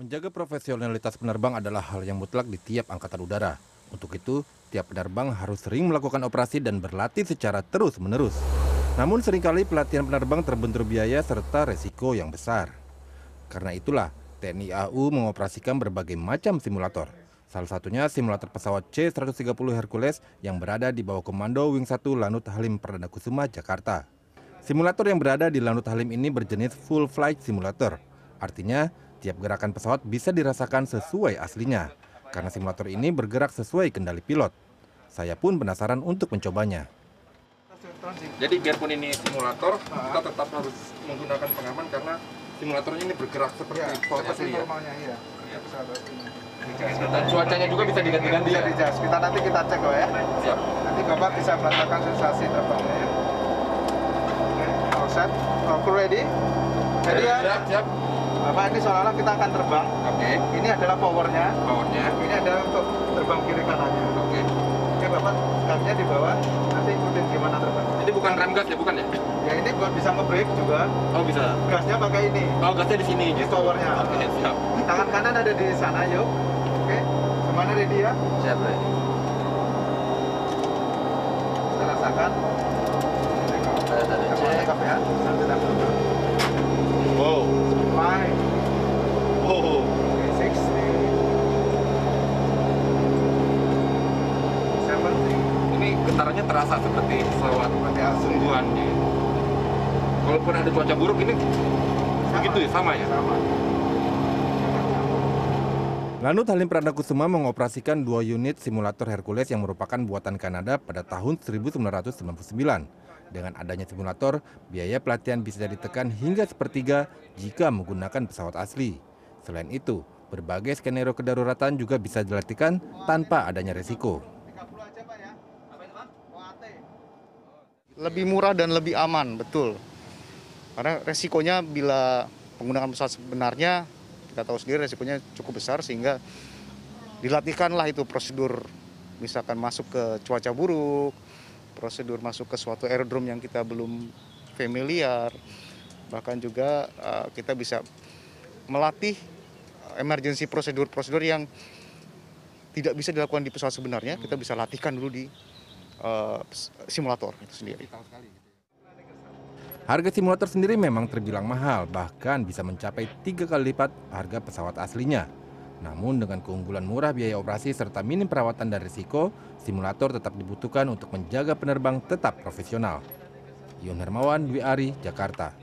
Menjaga profesionalitas penerbang adalah hal yang mutlak di tiap angkatan udara. Untuk itu, tiap penerbang harus sering melakukan operasi dan berlatih secara terus-menerus. Namun sering kali pelatihan penerbang terbentur biaya serta resiko yang besar. Karena itulah, TNI AU mengoperasikan berbagai macam simulator. Salah satunya simulator pesawat C-130 Hercules yang berada di bawah komando Wing 1 Lanut Halim Perdana Kusuma, Jakarta. Simulator yang berada di Lanut Halim ini berjenis full flight simulator. Artinya, tiap gerakan pesawat bisa dirasakan sesuai aslinya. Karena simulator ini bergerak sesuai kendali pilot. Saya pun penasaran untuk mencobanya. Jadi biarpun ini simulator, kita tetap harus menggunakan pengaman karena simulatornya ini bergerak seperti pesawat asli ya. normalnya iya. Pesawat ini. Dan cuacanya juga bisa diganti-ganti Bisa ya. dijas. Kita nanti kita cek kok ya. Siap. Nanti Bapak bisa merasakan sensasi terbangnya ya. Oke, all set. Oh, crew ready? Ready ya? Siap, siap. Bapak ini seolah-olah kita akan terbang. Oke, Ini adalah powernya. powernya. Ini adalah untuk terbang kiri kanannya. Oke. Oke Bapak, gamnya di bawah. Nanti ikutin gimana terbang. Ini bukan rem gas ya, bukan ya? Ya ini buat bisa nge-brake juga. Oh bisa. Gasnya pakai ini. Oh gasnya di sini. Ini powernya. Oke, siap. Tangan kanan ada di sana, yuk. Oke. Semuanya ready ya? Siap, Bre. Kita rasakan. Kita cek ya. Sampai dapat. Wow. Five. Oh. Okay, 60. 70. Ini getarannya terasa seperti pesawat sungguhan ya. Walaupun ada cuaca buruk ini begitu ya, sama ya? Sama. Lanut Halim Perdana Kusuma mengoperasikan dua unit simulator Hercules yang merupakan buatan Kanada pada tahun 1999. Dengan adanya simulator, biaya pelatihan bisa ditekan hingga sepertiga jika menggunakan pesawat asli. Selain itu, berbagai skenario kedaruratan juga bisa dilatihkan tanpa adanya resiko. Lebih murah dan lebih aman, betul. Karena resikonya bila menggunakan pesawat sebenarnya, kita tahu sendiri resikonya cukup besar sehingga dilatihkanlah itu prosedur misalkan masuk ke cuaca buruk, prosedur masuk ke suatu aerodrome yang kita belum familiar, bahkan juga eh, kita bisa melatih emergency prosedur-prosedur yang tidak bisa dilakukan di pesawat sebenarnya, kita bisa latihkan dulu di eh, simulator itu sendiri. Harga simulator sendiri memang terbilang mahal, bahkan bisa mencapai tiga kali lipat harga pesawat aslinya. Namun dengan keunggulan murah biaya operasi serta minim perawatan dan risiko, simulator tetap dibutuhkan untuk menjaga penerbang tetap profesional. Yon Hermawan, Dwi Ari, Jakarta.